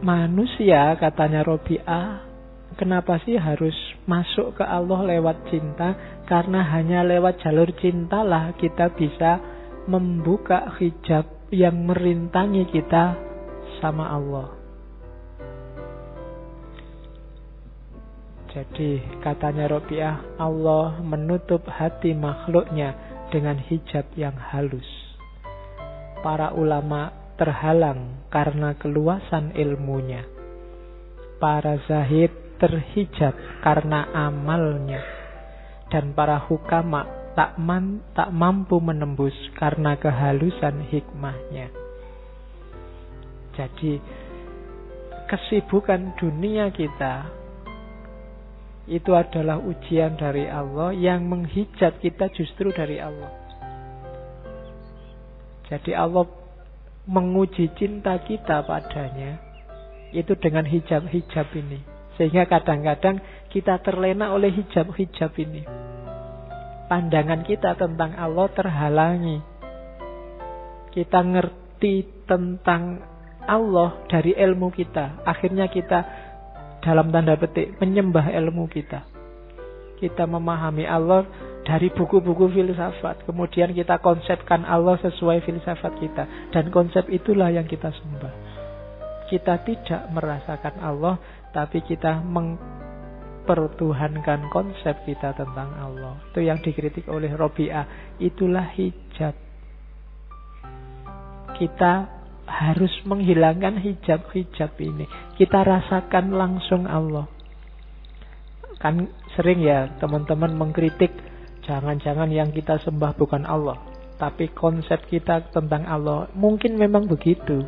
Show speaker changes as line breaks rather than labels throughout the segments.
manusia katanya Robi'ah kenapa sih harus masuk ke Allah lewat cinta karena hanya lewat jalur cintalah kita bisa membuka hijab yang merintangi kita sama Allah Jadi katanya Robiah, Allah menutup hati makhluknya dengan hijab yang halus. Para ulama terhalang karena keluasan ilmunya. Para zahid terhijab karena amalnya. Dan para hukama tak, man, tak mampu menembus karena kehalusan hikmahnya. Jadi kesibukan dunia kita itu adalah ujian dari Allah yang menghijab kita justru dari Allah. Jadi Allah menguji cinta kita padanya itu dengan hijab-hijab ini. Sehingga kadang-kadang kita terlena oleh hijab-hijab ini. Pandangan kita tentang Allah terhalangi. Kita ngerti tentang Allah dari ilmu kita. Akhirnya kita dalam tanda petik menyembah ilmu kita. Kita memahami Allah dari buku-buku filsafat. Kemudian kita konsepkan Allah sesuai filsafat kita. Dan konsep itulah yang kita sembah. Kita tidak merasakan Allah, tapi kita mempertuhankan konsep kita tentang Allah. Itu yang dikritik oleh Robi'ah. Itulah hijab. Kita harus menghilangkan hijab-hijab ini. Kita rasakan langsung Allah. Kan sering ya teman-teman mengkritik jangan-jangan yang kita sembah bukan Allah, tapi konsep kita tentang Allah mungkin memang begitu.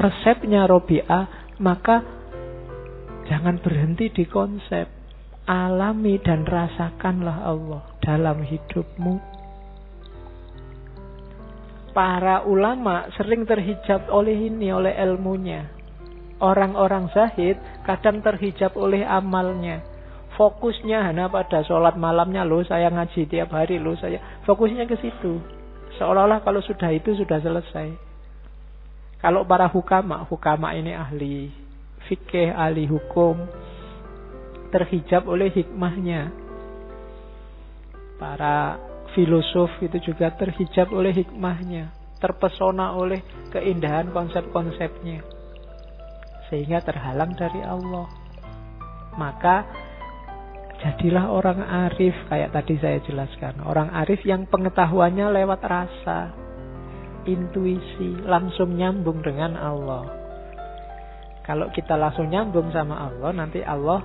Resepnya Robi'ah, maka jangan berhenti di konsep. Alami dan rasakanlah Allah dalam hidupmu para ulama sering terhijab oleh ini, oleh ilmunya. Orang-orang zahid kadang terhijab oleh amalnya. Fokusnya hanya pada sholat malamnya loh, saya ngaji tiap hari loh, saya fokusnya ke situ. Seolah-olah kalau sudah itu sudah selesai. Kalau para hukama, hukama ini ahli fikih, ahli hukum, terhijab oleh hikmahnya. Para filosof itu juga terhijab oleh hikmahnya, terpesona oleh keindahan konsep-konsepnya, sehingga terhalang dari Allah. Maka jadilah orang arif, kayak tadi saya jelaskan, orang arif yang pengetahuannya lewat rasa, intuisi, langsung nyambung dengan Allah. Kalau kita langsung nyambung sama Allah, nanti Allah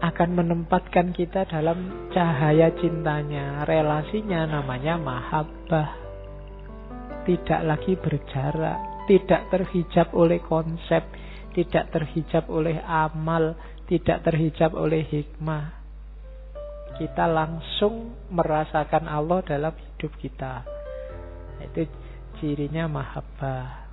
akan menempatkan kita dalam cahaya cintanya. Relasinya namanya mahabbah. Tidak lagi berjarak, tidak terhijab oleh konsep, tidak terhijab oleh amal, tidak terhijab oleh hikmah. Kita langsung merasakan Allah dalam hidup kita. Itu cirinya mahabbah.